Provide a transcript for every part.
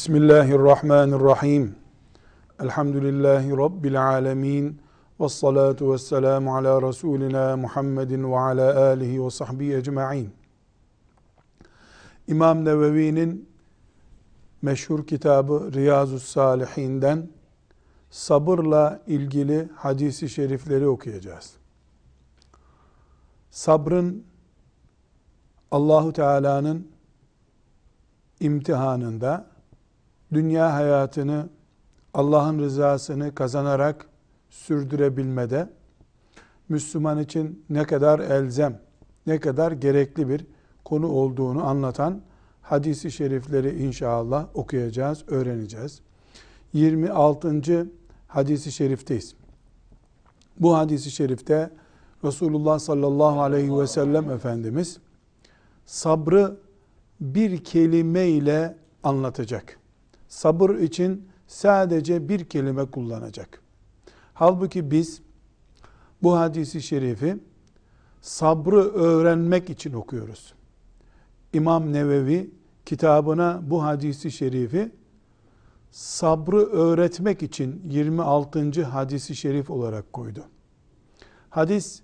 Bismillahirrahmanirrahim. Elhamdülillahi Rabbil alemin. Ve salatu ve selamu ala Resulina Muhammedin ve ala alihi ve sahbihi ecma'in. İmam Nevevi'nin meşhur kitabı Riyazu Salihinden sabırla ilgili hadisi şerifleri okuyacağız. Sabrın Allahu Teala'nın imtihanında dünya hayatını Allah'ın rızasını kazanarak sürdürebilmede Müslüman için ne kadar elzem, ne kadar gerekli bir konu olduğunu anlatan hadisi şerifleri inşallah okuyacağız, öğreneceğiz. 26. hadisi şerifteyiz. Bu hadisi şerifte Resulullah sallallahu aleyhi ve sellem Efendimiz sabrı bir kelime ile anlatacak. Sabır için sadece bir kelime kullanacak. Halbuki biz bu hadisi şerifi sabrı öğrenmek için okuyoruz. İmam Nevevi kitabına bu hadisi şerifi sabrı öğretmek için 26. hadisi şerif olarak koydu. Hadis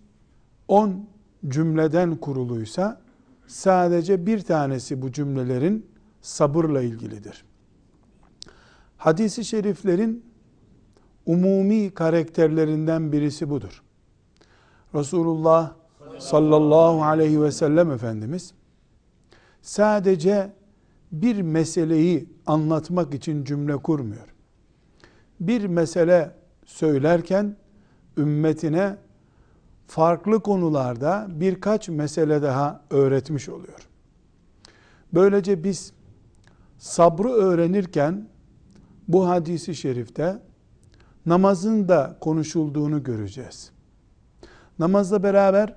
10 cümleden kuruluysa sadece bir tanesi bu cümlelerin sabırla ilgilidir. Hadisi şeriflerin umumi karakterlerinden birisi budur. Resulullah sallallahu aleyhi ve sellem Efendimiz sadece bir meseleyi anlatmak için cümle kurmuyor. Bir mesele söylerken ümmetine farklı konularda birkaç mesele daha öğretmiş oluyor. Böylece biz sabrı öğrenirken bu hadisi şerifte namazın da konuşulduğunu göreceğiz. Namazla beraber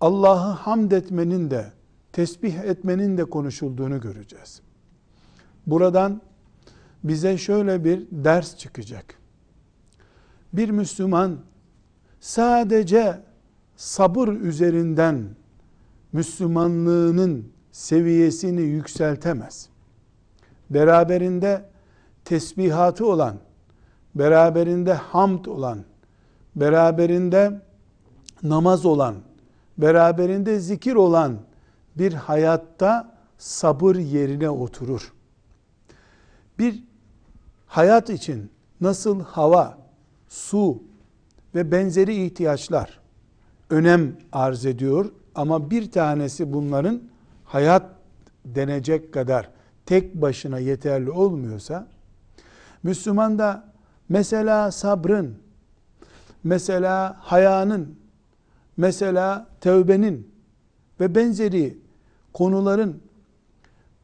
Allah'ı hamd etmenin de tesbih etmenin de konuşulduğunu göreceğiz. Buradan bize şöyle bir ders çıkacak. Bir Müslüman sadece sabır üzerinden Müslümanlığının seviyesini yükseltemez. Beraberinde tesbihatı olan, beraberinde hamd olan, beraberinde namaz olan, beraberinde zikir olan bir hayatta sabır yerine oturur. Bir hayat için nasıl hava, su ve benzeri ihtiyaçlar önem arz ediyor ama bir tanesi bunların hayat denecek kadar tek başına yeterli olmuyorsa Müslüman da mesela sabrın, mesela hayanın, mesela tövbenin ve benzeri konuların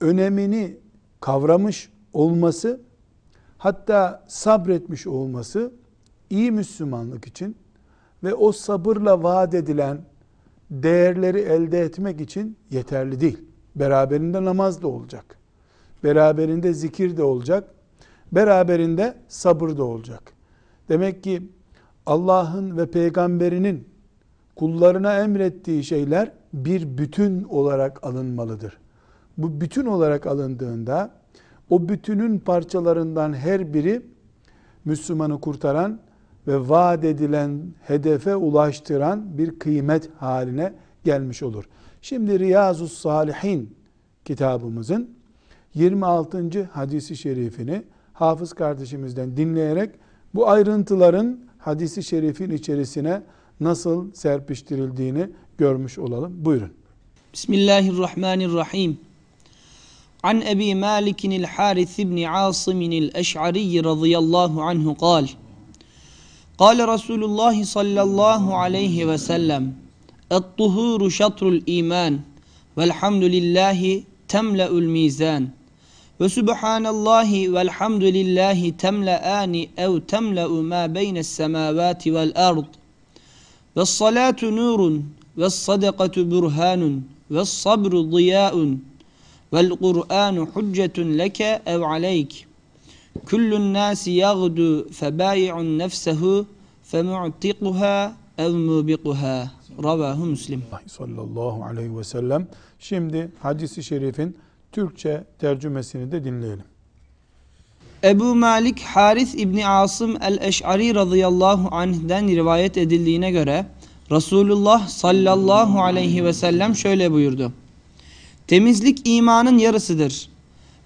önemini kavramış olması, hatta sabretmiş olması iyi Müslümanlık için ve o sabırla vaat edilen değerleri elde etmek için yeterli değil. Beraberinde namaz da olacak. Beraberinde zikir de olacak. Beraberinde sabır da olacak. Demek ki Allah'ın ve peygamberinin kullarına emrettiği şeyler bir bütün olarak alınmalıdır. Bu bütün olarak alındığında o bütünün parçalarından her biri Müslümanı kurtaran ve vaat edilen hedefe ulaştıran bir kıymet haline gelmiş olur. Şimdi Riyazu Salihin kitabımızın 26. hadisi şerifini hafız kardeşimizden dinleyerek bu ayrıntıların hadisi şerifin içerisine nasıl serpiştirildiğini görmüş olalım. Buyurun. Bismillahirrahmanirrahim. An Ebi Malik el-Harith ibn Asim el-Eş'ari radıyallahu anhu قال قال رسول الله صلى الله عليه وسلم الطهور شطر الإيمان والحمد لله تملأ الميزان وسبحان الله والحمد لله تملأان أو تملأ ما بين السماوات والأرض والصلاة نور والصدقة برهان والصبر ضياء والقرآن حجة لك أو عليك كل الناس يغدو فبايع نفسه فمعتقها أو موبقها Ravahu Müslim. Sallallahu aleyhi ve sellem. Şimdi hadisi şerifin Türkçe tercümesini de dinleyelim. Ebu Malik Haris İbni Asım el-Eş'ari radıyallahu anh'den rivayet edildiğine göre Resulullah sallallahu aleyhi ve sellem şöyle buyurdu. Temizlik imanın yarısıdır.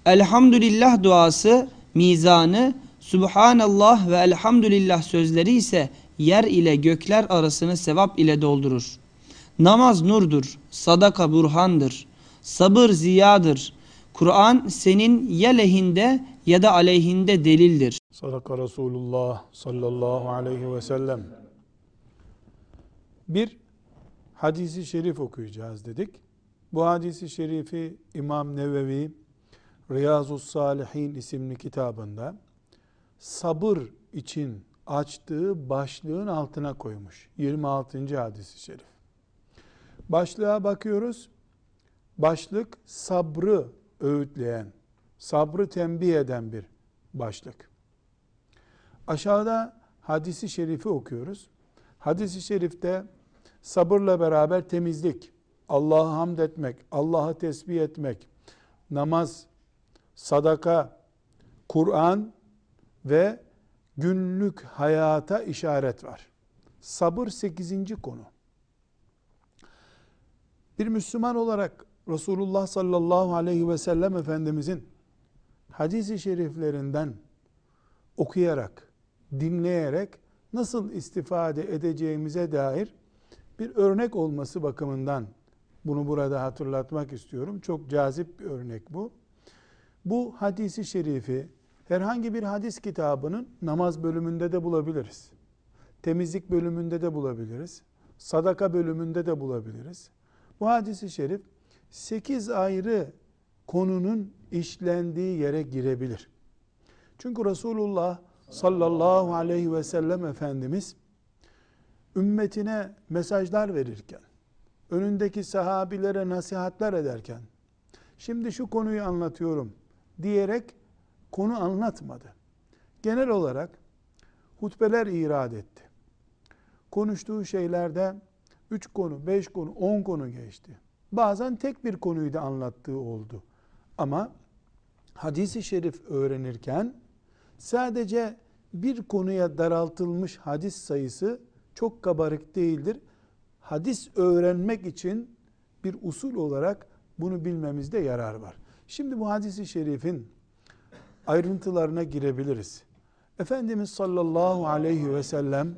Elhamdülillah duası, mizanı, Subhanallah ve elhamdülillah sözleri ise yer ile gökler arasını sevap ile doldurur. Namaz nurdur, sadaka burhandır, sabır ziyadır. Kur'an senin ya lehinde ya da aleyhinde delildir. Sadaka Resulullah sallallahu aleyhi ve sellem. Bir hadisi şerif okuyacağız dedik. Bu hadisi şerifi İmam Nevevi Riyazu Salihin isimli kitabında sabır için açtığı başlığın altına koymuş. 26. hadisi şerif. Başlığa bakıyoruz. Başlık sabrı öğütleyen, sabrı tembih eden bir başlık. Aşağıda hadisi şerifi okuyoruz. Hadisi şerifte sabırla beraber temizlik, Allah'ı hamd etmek, Allah'ı tesbih etmek, namaz, sadaka, Kur'an ve günlük hayata işaret var. Sabır 8. konu. Bir Müslüman olarak Resulullah sallallahu aleyhi ve sellem Efendimizin hadisi şeriflerinden okuyarak, dinleyerek nasıl istifade edeceğimize dair bir örnek olması bakımından bunu burada hatırlatmak istiyorum. Çok cazip bir örnek bu. Bu hadisi şerifi herhangi bir hadis kitabının namaz bölümünde de bulabiliriz. Temizlik bölümünde de bulabiliriz. Sadaka bölümünde de bulabiliriz. Bu hadisi şerif 8 ayrı konunun işlendiği yere girebilir. Çünkü Resulullah sallallahu aleyhi ve sellem Efendimiz ümmetine mesajlar verirken, önündeki sahabilere nasihatler ederken, şimdi şu konuyu anlatıyorum diyerek konu anlatmadı. Genel olarak hutbeler irad etti. Konuştuğu şeylerde üç konu, beş konu, on konu geçti. Bazen tek bir konuyu da anlattığı oldu. Ama hadisi şerif öğrenirken sadece bir konuya daraltılmış hadis sayısı çok kabarık değildir. Hadis öğrenmek için bir usul olarak bunu bilmemizde yarar var. Şimdi bu hadisi şerifin ayrıntılarına girebiliriz. Efendimiz sallallahu aleyhi ve sellem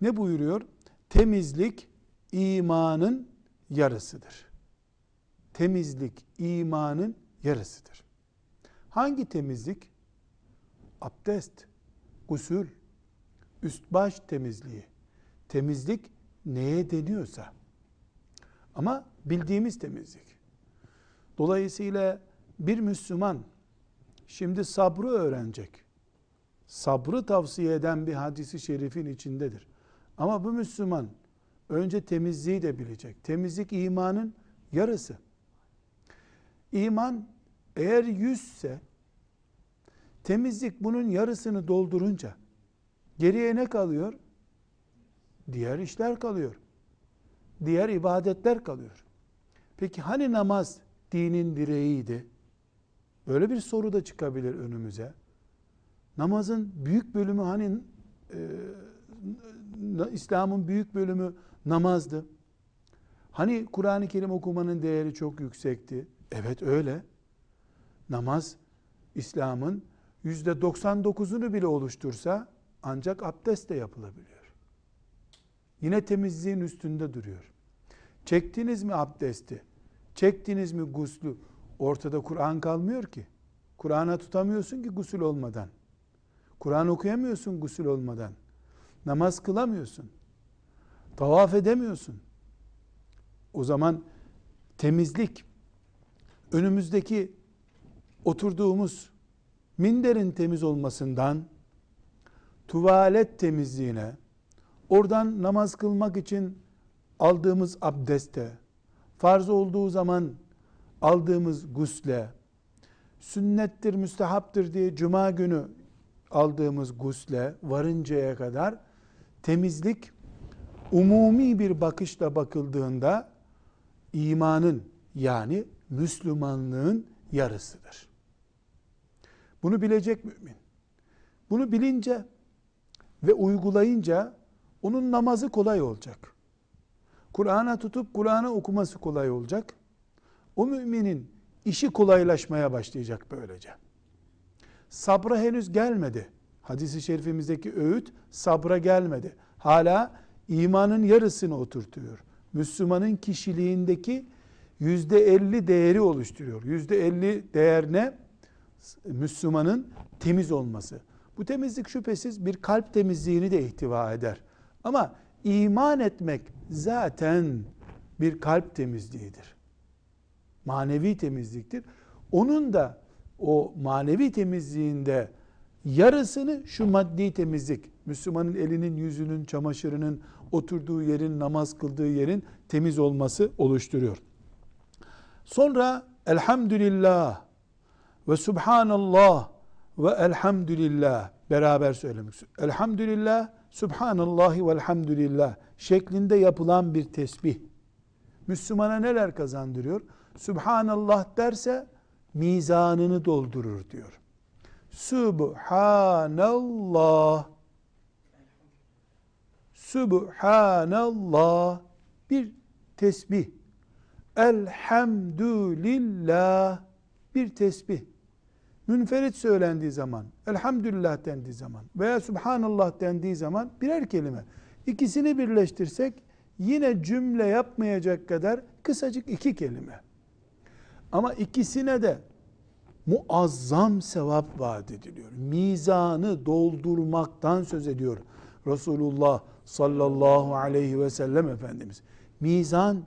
ne buyuruyor? Temizlik imanın yarısıdır. Temizlik imanın yarısıdır. Hangi temizlik? Abdest, gusül, üst baş temizliği. Temizlik neye deniyorsa. Ama bildiğimiz temizlik. Dolayısıyla bir Müslüman şimdi sabrı öğrenecek. Sabrı tavsiye eden bir hadisi şerifin içindedir. Ama bu Müslüman önce temizliği de bilecek. Temizlik imanın yarısı. İman eğer yüzse temizlik bunun yarısını doldurunca geriye ne kalıyor? Diğer işler kalıyor. Diğer ibadetler kalıyor. Peki hani namaz dinin direğiydi? Böyle bir soru da çıkabilir önümüze. Namazın büyük bölümü hani e, İslam'ın büyük bölümü namazdı. Hani Kur'an-ı Kerim okumanın değeri çok yüksekti. Evet öyle. Namaz İslam'ın yüzde 99'unu bile oluştursa ancak abdestle yapılabiliyor. Yine temizliğin üstünde duruyor. Çektiniz mi abdesti? Çektiniz mi guslu? Ortada Kur'an kalmıyor ki. Kur'an'a tutamıyorsun ki gusül olmadan. Kur'an okuyamıyorsun gusül olmadan. Namaz kılamıyorsun. Tavaf edemiyorsun. O zaman temizlik önümüzdeki oturduğumuz minderin temiz olmasından tuvalet temizliğine, oradan namaz kılmak için aldığımız abdeste, farz olduğu zaman aldığımız gusle, sünnettir, müstehaptır diye cuma günü aldığımız gusle varıncaya kadar temizlik umumi bir bakışla bakıldığında imanın yani Müslümanlığın yarısıdır. Bunu bilecek mümin. Bunu bilince ve uygulayınca onun namazı kolay olacak. Kur'an'a tutup Kur'an'ı okuması kolay olacak. O müminin işi kolaylaşmaya başlayacak böylece. Sabra henüz gelmedi. Hadis-i şerifimizdeki öğüt sabra gelmedi. Hala imanın yarısını oturtuyor. Müslümanın kişiliğindeki yüzde elli değeri oluşturuyor. Yüzde elli değer ne? Müslümanın temiz olması. Bu temizlik şüphesiz bir kalp temizliğini de ihtiva eder. Ama iman etmek zaten bir kalp temizliğidir. Manevi temizliktir. Onun da o manevi temizliğinde yarısını şu maddi temizlik, Müslümanın elinin, yüzünün, çamaşırının, oturduğu yerin, namaz kıldığı yerin temiz olması oluşturuyor. Sonra elhamdülillah ve subhanallah ve elhamdülillah beraber söylemek. Elhamdülillah, subhanallahi ve elhamdülillah şeklinde yapılan bir tesbih. Müslümana neler kazandırıyor? Subhanallah derse mizanını doldurur diyor. Subhanallah Subhanallah bir tesbih. Elhamdülillah bir tesbih. Münferit söylendiği zaman, elhamdülillah dendiği zaman veya subhanallah dendiği zaman birer kelime. İkisini birleştirsek yine cümle yapmayacak kadar kısacık iki kelime. Ama ikisine de muazzam sevap vaat ediliyor. Mizanı doldurmaktan söz ediyor Resulullah sallallahu aleyhi ve sellem Efendimiz. Mizan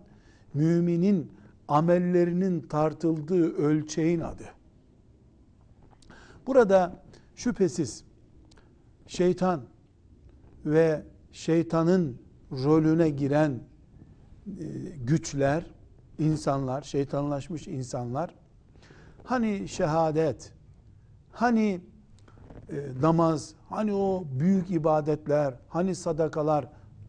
müminin amellerinin tartıldığı ölçeğin adı. Burada şüphesiz şeytan ve şeytanın rolüne giren e, güçler, insanlar, şeytanlaşmış insanlar hani şehadet, hani e, namaz, hani o büyük ibadetler, hani sadakalar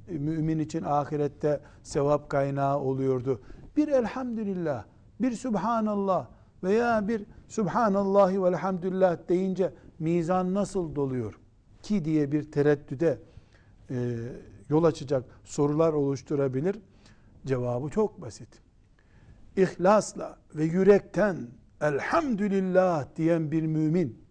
e, mümin için ahirette sevap kaynağı oluyordu. Bir elhamdülillah, bir subhanallah veya bir subhanallahi ve elhamdülillah deyince mizan nasıl doluyor ki diye bir tereddüde e, yol açacak sorular oluşturabilir. Cevabı çok basit. İhlasla ve yürekten elhamdülillah diyen bir mümin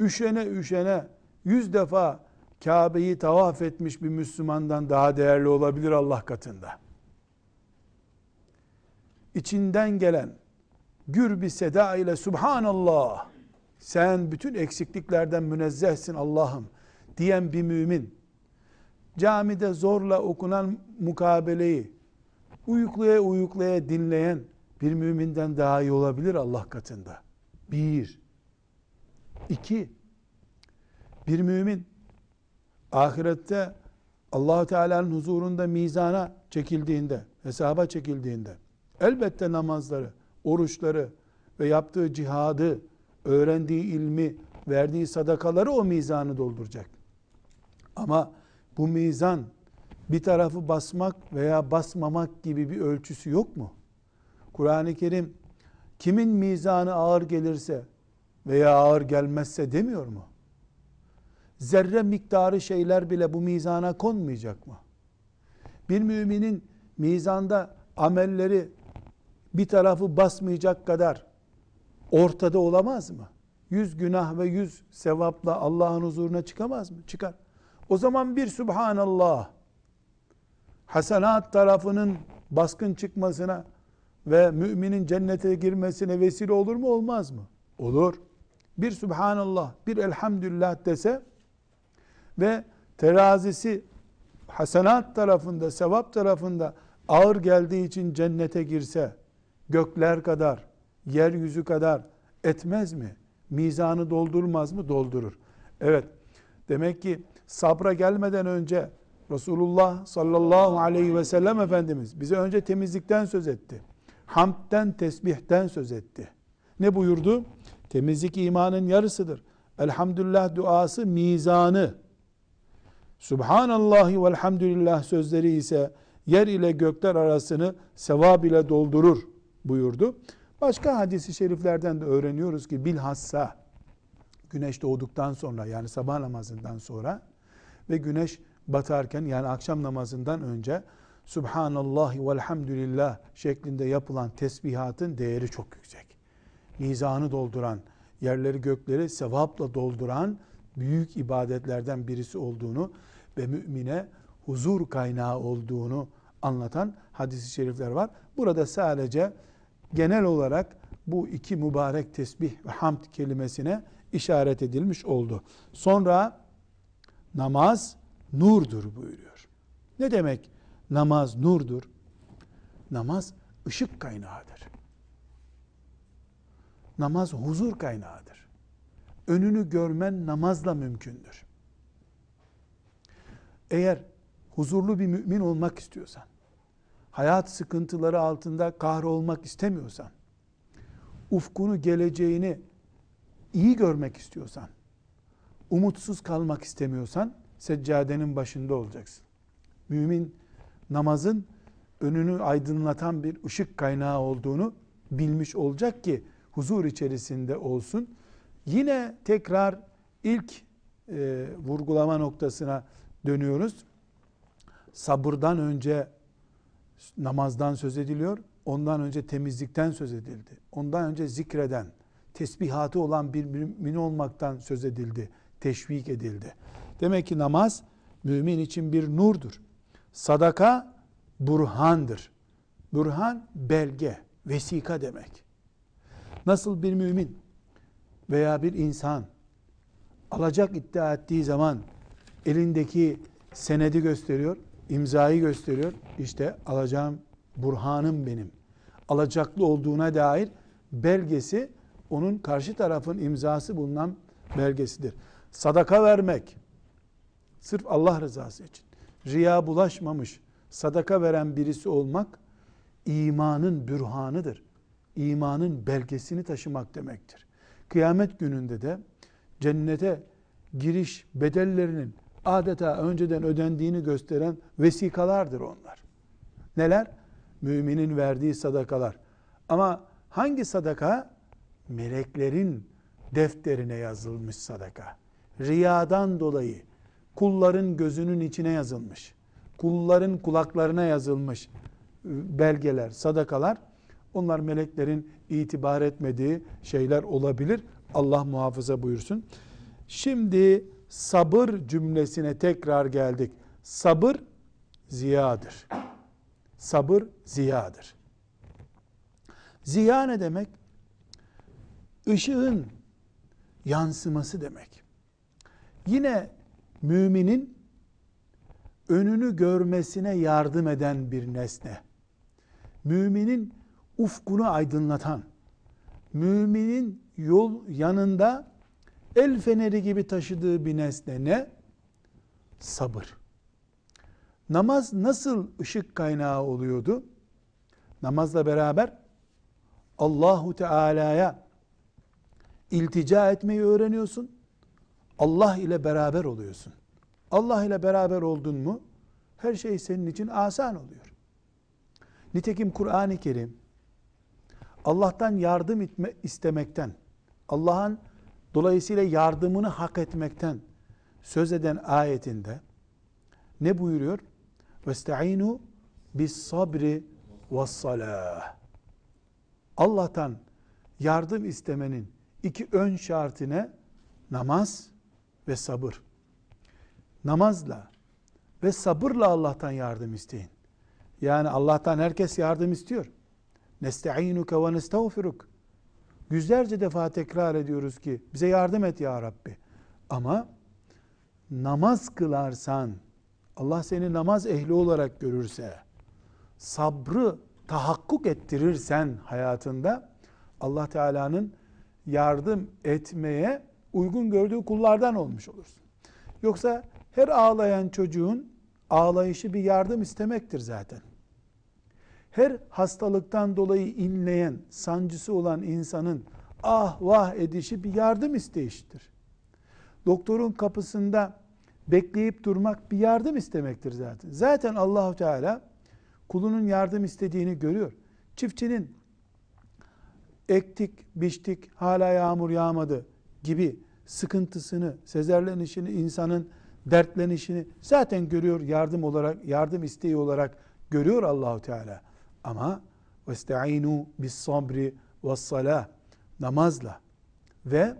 üşene üşene yüz defa Kabe'yi tavaf etmiş bir Müslümandan daha değerli olabilir Allah katında. İçinden gelen gür bir seda ile Subhanallah sen bütün eksikliklerden münezzehsin Allah'ım diyen bir mümin camide zorla okunan mukabeleyi uyuklaya uyuklaya dinleyen bir müminden daha iyi olabilir Allah katında. Bir. İki. Bir mümin ahirette allah Teala'nın huzurunda mizana çekildiğinde, hesaba çekildiğinde elbette namazları, oruçları ve yaptığı cihadı, öğrendiği ilmi, verdiği sadakaları o mizanı dolduracak. Ama bu mizan bir tarafı basmak veya basmamak gibi bir ölçüsü yok mu? Kur'an-ı Kerim kimin mizanı ağır gelirse veya ağır gelmezse demiyor mu? Zerre miktarı şeyler bile bu mizana konmayacak mı? Bir müminin mizanda amelleri bir tarafı basmayacak kadar ortada olamaz mı? Yüz günah ve yüz sevapla Allah'ın huzuruna çıkamaz mı? Çıkar. O zaman bir Subhanallah hasenat tarafının baskın çıkmasına ve müminin cennete girmesine vesile olur mu olmaz mı? Olur. Bir Subhanallah, bir Elhamdülillah dese ve terazisi hasenat tarafında, sevap tarafında ağır geldiği için cennete girse, gökler kadar, yeryüzü kadar etmez mi? Mizanı doldurmaz mı? Doldurur. Evet. Demek ki sabra gelmeden önce Resulullah sallallahu aleyhi ve sellem Efendimiz bize önce temizlikten söz etti. Hamdten, tesbihten söz etti. Ne buyurdu? Temizlik imanın yarısıdır. Elhamdülillah duası mizanı. Subhanallahi velhamdülillah sözleri ise yer ile gökler arasını sevap ile doldurur buyurdu. Başka hadisi şeriflerden de öğreniyoruz ki bilhassa güneş doğduktan sonra yani sabah namazından sonra ve güneş batarken yani akşam namazından önce Subhanallah ve elhamdülillah şeklinde yapılan tesbihatın değeri çok yüksek. Mizanı dolduran, yerleri gökleri sevapla dolduran büyük ibadetlerden birisi olduğunu ve mümine huzur kaynağı olduğunu anlatan hadis-i şerifler var. Burada sadece genel olarak bu iki mübarek tesbih ve hamd kelimesine işaret edilmiş oldu. Sonra namaz nurdur buyuruyor. Ne demek namaz nurdur? Namaz ışık kaynağıdır. Namaz huzur kaynağıdır. Önünü görmen namazla mümkündür. Eğer huzurlu bir mümin olmak istiyorsan, hayat sıkıntıları altında kahrolmak istemiyorsan, ufkunu, geleceğini iyi görmek istiyorsan, umutsuz kalmak istemiyorsan, seccadenin başında olacaksın. Mümin namazın önünü aydınlatan bir ışık kaynağı olduğunu bilmiş olacak ki huzur içerisinde olsun. Yine tekrar ilk e, vurgulama noktasına dönüyoruz. Sabırdan önce namazdan söz ediliyor. Ondan önce temizlikten söz edildi. Ondan önce zikreden, tesbihatı olan bir mümin olmaktan söz edildi, teşvik edildi. Demek ki namaz mümin için bir nurdur. Sadaka burhandır. Burhan belge, vesika demek. Nasıl bir mümin veya bir insan alacak iddia ettiği zaman elindeki senedi gösteriyor, imzayı gösteriyor. İşte alacağım burhanım benim. Alacaklı olduğuna dair belgesi onun karşı tarafın imzası bulunan belgesidir. Sadaka vermek sırf Allah rızası için riya bulaşmamış sadaka veren birisi olmak imanın bürhanıdır. İmanın belgesini taşımak demektir. Kıyamet gününde de cennete giriş bedellerinin adeta önceden ödendiğini gösteren vesikalardır onlar. Neler? Müminin verdiği sadakalar. Ama hangi sadaka? Meleklerin defterine yazılmış sadaka. Riyadan dolayı kulların gözünün içine yazılmış. Kulların kulaklarına yazılmış belgeler, sadakalar onlar meleklerin itibar etmediği şeyler olabilir. Allah muhafaza buyursun. Şimdi sabır cümlesine tekrar geldik. Sabır ziyadır. Sabır ziyadır. Ziya ne demek? Işığın yansıması demek. Yine müminin önünü görmesine yardım eden bir nesne. Müminin ufkunu aydınlatan, müminin yol yanında el feneri gibi taşıdığı bir nesne ne? Sabır. Namaz nasıl ışık kaynağı oluyordu? Namazla beraber Allahu Teala'ya iltica etmeyi öğreniyorsun. Allah ile beraber oluyorsun. Allah ile beraber oldun mu her şey senin için asan oluyor. Nitekim Kur'an-ı Kerim Allah'tan yardım etme, istemekten, Allah'ın dolayısıyla yardımını hak etmekten söz eden ayetinde ne buyuruyor? Vestaînu bis sabri ve's salah. Allah'tan yardım istemenin iki ön şartine? Namaz ve sabır. Namazla ve sabırla Allah'tan yardım isteyin. Yani Allah'tan herkes yardım istiyor. Nestainuke ve nestağfiruk. Yüzlerce defa tekrar ediyoruz ki bize yardım et ya Rabbi. Ama namaz kılarsan, Allah seni namaz ehli olarak görürse, sabrı tahakkuk ettirirsen hayatında Allah Teala'nın yardım etmeye uygun gördüğü kullardan olmuş olursun. Yoksa her ağlayan çocuğun ağlayışı bir yardım istemektir zaten. Her hastalıktan dolayı inleyen, sancısı olan insanın ah vah edişi bir yardım isteyiştir. Doktorun kapısında bekleyip durmak bir yardım istemektir zaten. Zaten Allahu Teala kulunun yardım istediğini görüyor. Çiftçinin ektik, biçtik, hala yağmur yağmadı gibi sıkıntısını, sezerlenişini, insanın dertlenişini zaten görüyor yardım olarak, yardım isteği olarak görüyor Allahu Teala. Ama vestaînû bis sabri ve salah namazla ve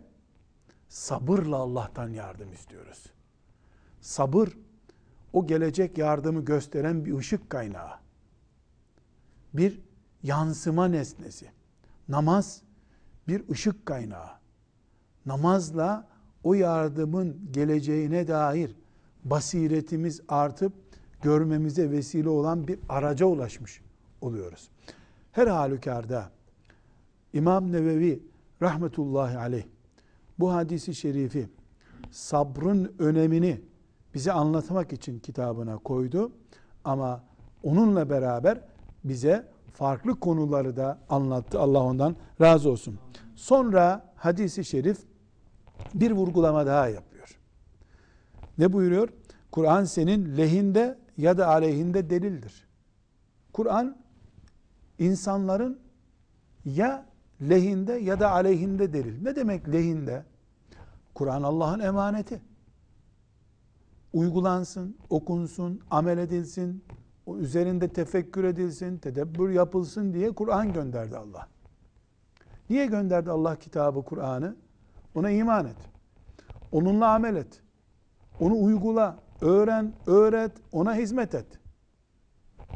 sabırla Allah'tan yardım istiyoruz. Sabır o gelecek yardımı gösteren bir ışık kaynağı. Bir yansıma nesnesi. Namaz bir ışık kaynağı. Namazla o yardımın geleceğine dair basiretimiz artıp görmemize vesile olan bir araca ulaşmış oluyoruz. Her halükarda İmam Nevevi rahmetullahi aleyh bu hadisi şerifi sabrın önemini bize anlatmak için kitabına koydu. Ama onunla beraber bize farklı konuları da anlattı. Allah ondan razı olsun. Sonra hadisi şerif bir vurgulama daha yapıyor. Ne buyuruyor? Kur'an senin lehinde ya da aleyhinde delildir. Kur'an insanların ya lehinde ya da aleyhinde delil. Ne demek lehinde? Kur'an Allah'ın emaneti. Uygulansın, okunsun, amel edilsin, o üzerinde tefekkür edilsin, tedebbür yapılsın diye Kur'an gönderdi Allah. Niye gönderdi Allah kitabı Kur'an'ı? Ona iman et. Onunla amel et. Onu uygula, öğren, öğret, ona hizmet et.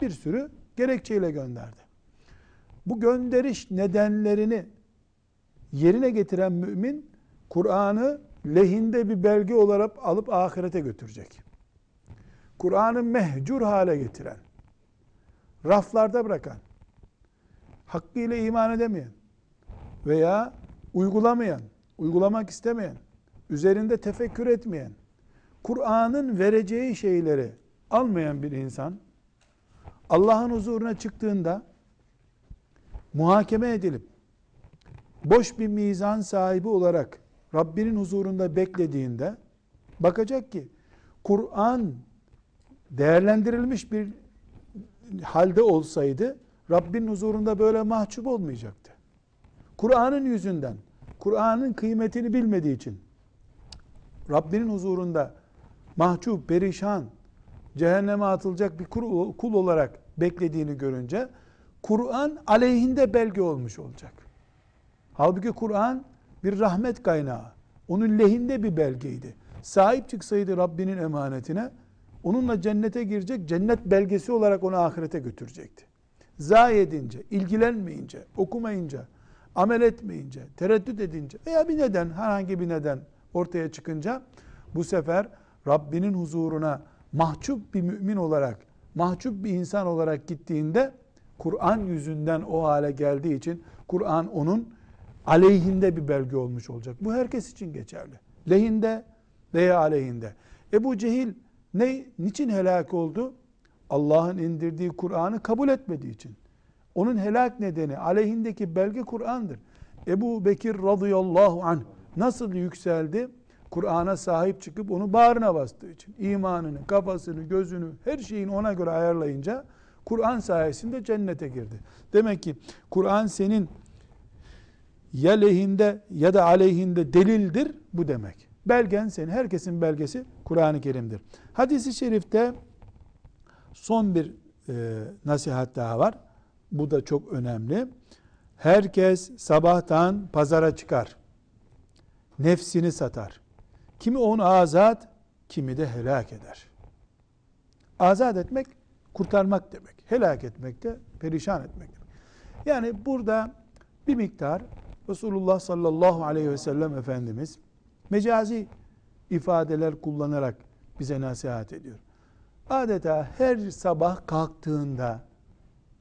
Bir sürü gerekçeyle gönderdi. Bu gönderiş nedenlerini yerine getiren mümin Kur'an'ı lehinde bir belge olarak alıp ahirete götürecek. Kur'an'ı mehcur hale getiren, raflarda bırakan, hakkıyla iman edemeyen veya uygulamayan, uygulamak istemeyen, üzerinde tefekkür etmeyen, Kur'an'ın vereceği şeyleri almayan bir insan, Allah'ın huzuruna çıktığında muhakeme edilip boş bir mizan sahibi olarak Rabbinin huzurunda beklediğinde bakacak ki Kur'an değerlendirilmiş bir halde olsaydı Rabbin huzurunda böyle mahcup olmayacaktı. Kur'an'ın yüzünden, Kur'an'ın kıymetini bilmediği için Rabbinin huzurunda mahcup, perişan, cehenneme atılacak bir kul olarak beklediğini görünce Kur'an aleyhinde belge olmuş olacak. Halbuki Kur'an bir rahmet kaynağı. Onun lehinde bir belgeydi. Sahip çıksaydı Rabbinin emanetine onunla cennete girecek, cennet belgesi olarak onu ahirete götürecekti. Zayi edince, ilgilenmeyince, okumayınca, amel etmeyince, tereddüt edince veya bir neden, herhangi bir neden ortaya çıkınca bu sefer Rabbinin huzuruna mahcup bir mümin olarak, mahcup bir insan olarak gittiğinde Kur'an yüzünden o hale geldiği için Kur'an onun aleyhinde bir belge olmuş olacak. Bu herkes için geçerli. Lehinde veya aleyhinde. Ebu Cehil ne, niçin helak oldu? Allah'ın indirdiği Kur'an'ı kabul etmediği için. Onun helak nedeni aleyhindeki belge Kur'an'dır. Ebu Bekir radıyallahu anh nasıl yükseldi? Kur'an'a sahip çıkıp onu bağrına bastığı için. imanını, kafasını, gözünü, her şeyini ona göre ayarlayınca Kur'an sayesinde cennete girdi. Demek ki Kur'an senin ya lehinde ya da aleyhinde delildir bu demek. Belgen senin, herkesin belgesi Kur'an-ı Kerim'dir. Hadis-i şerifte son bir e, nasihat daha var. Bu da çok önemli. Herkes sabahtan pazara çıkar. Nefsini satar. Kimi onu azat, kimi de helak eder. Azat etmek kurtarmak demek. Helak etmek de perişan etmek. Yani burada bir miktar Resulullah sallallahu aleyhi ve sellem Efendimiz mecazi ifadeler kullanarak bize nasihat ediyor. Adeta her sabah kalktığında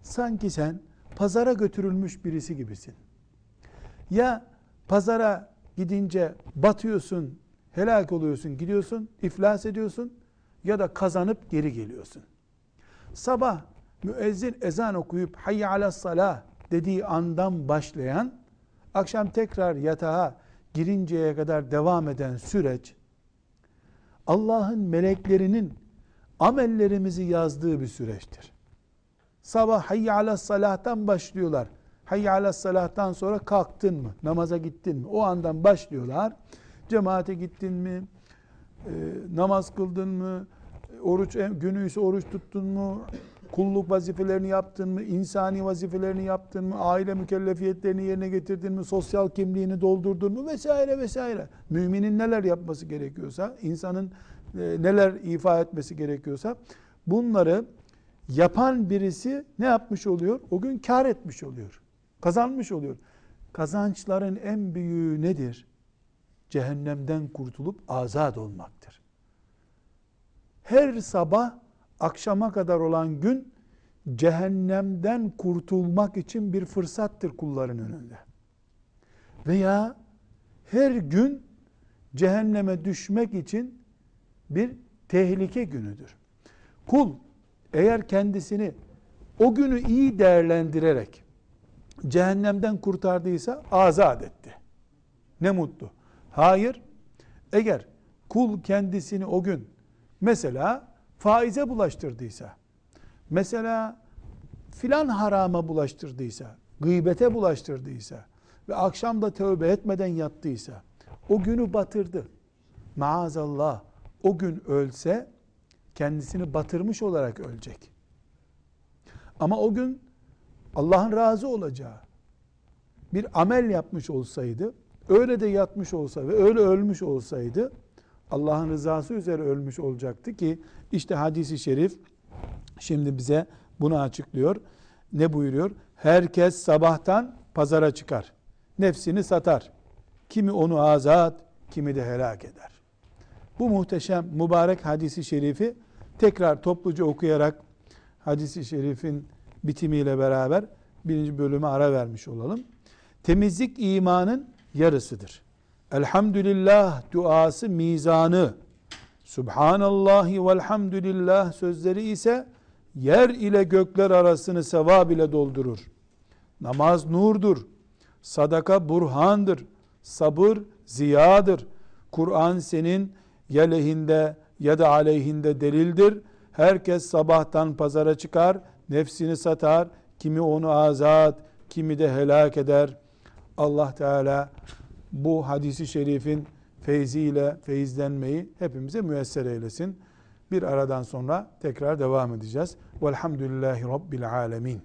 sanki sen pazara götürülmüş birisi gibisin. Ya pazara gidince batıyorsun, helak oluyorsun, gidiyorsun, iflas ediyorsun ya da kazanıp geri geliyorsun. Sabah müezzin ezan okuyup hayy ala salah dediği andan başlayan akşam tekrar yatağa girinceye kadar devam eden süreç Allah'ın meleklerinin amellerimizi yazdığı bir süreçtir. Sabah hayy ala salahtan başlıyorlar. Hayy ala salahtan sonra kalktın mı? Namaza gittin mi? O andan başlıyorlar. Cemaate gittin mi? E, namaz kıldın mı? Oruç günü ise oruç tuttun mu? Kulluk vazifelerini yaptın mı? insani vazifelerini yaptın mı? Aile mükellefiyetlerini yerine getirdin mi? Sosyal kimliğini doldurdun mu? Vesaire vesaire. Müminin neler yapması gerekiyorsa, insanın e, neler ifa etmesi gerekiyorsa bunları yapan birisi ne yapmış oluyor? O gün kar etmiş oluyor. Kazanmış oluyor. Kazançların en büyüğü nedir? Cehennemden kurtulup azat olmaktır. Her sabah akşama kadar olan gün cehennemden kurtulmak için bir fırsattır kulların önünde. Veya her gün cehenneme düşmek için bir tehlike günüdür. Kul eğer kendisini o günü iyi değerlendirerek cehennemden kurtardıysa azat etti. Ne mutlu. Hayır, eğer kul kendisini o gün mesela faize bulaştırdıysa, mesela filan harama bulaştırdıysa, gıybete bulaştırdıysa ve akşam da tövbe etmeden yattıysa, o günü batırdı. Maazallah o gün ölse kendisini batırmış olarak ölecek. Ama o gün Allah'ın razı olacağı bir amel yapmış olsaydı, öyle de yatmış olsa ve öyle ölmüş olsaydı Allah'ın rızası üzere ölmüş olacaktı ki işte hadisi şerif şimdi bize bunu açıklıyor. Ne buyuruyor? Herkes sabahtan pazara çıkar. Nefsini satar. Kimi onu azat, kimi de helak eder. Bu muhteşem mübarek hadisi şerifi tekrar topluca okuyarak hadisi şerifin bitimiyle beraber birinci bölüme ara vermiş olalım. Temizlik imanın yarısıdır. Elhamdülillah duası mizanı, Subhanallahi velhamdülillah sözleri ise yer ile gökler arasını sevap ile doldurur. Namaz nurdur. Sadaka burhandır. Sabır ziyadır. Kur'an senin ya lehinde ya da aleyhinde delildir. Herkes sabahtan pazara çıkar, nefsini satar, kimi onu azat, kimi de helak eder. Allah Teala bu hadisi şerifin feyziyle feyizlenmeyi hepimize müyesser eylesin. Bir aradan sonra tekrar devam edeceğiz. Velhamdülillahi Rabbil Alemin.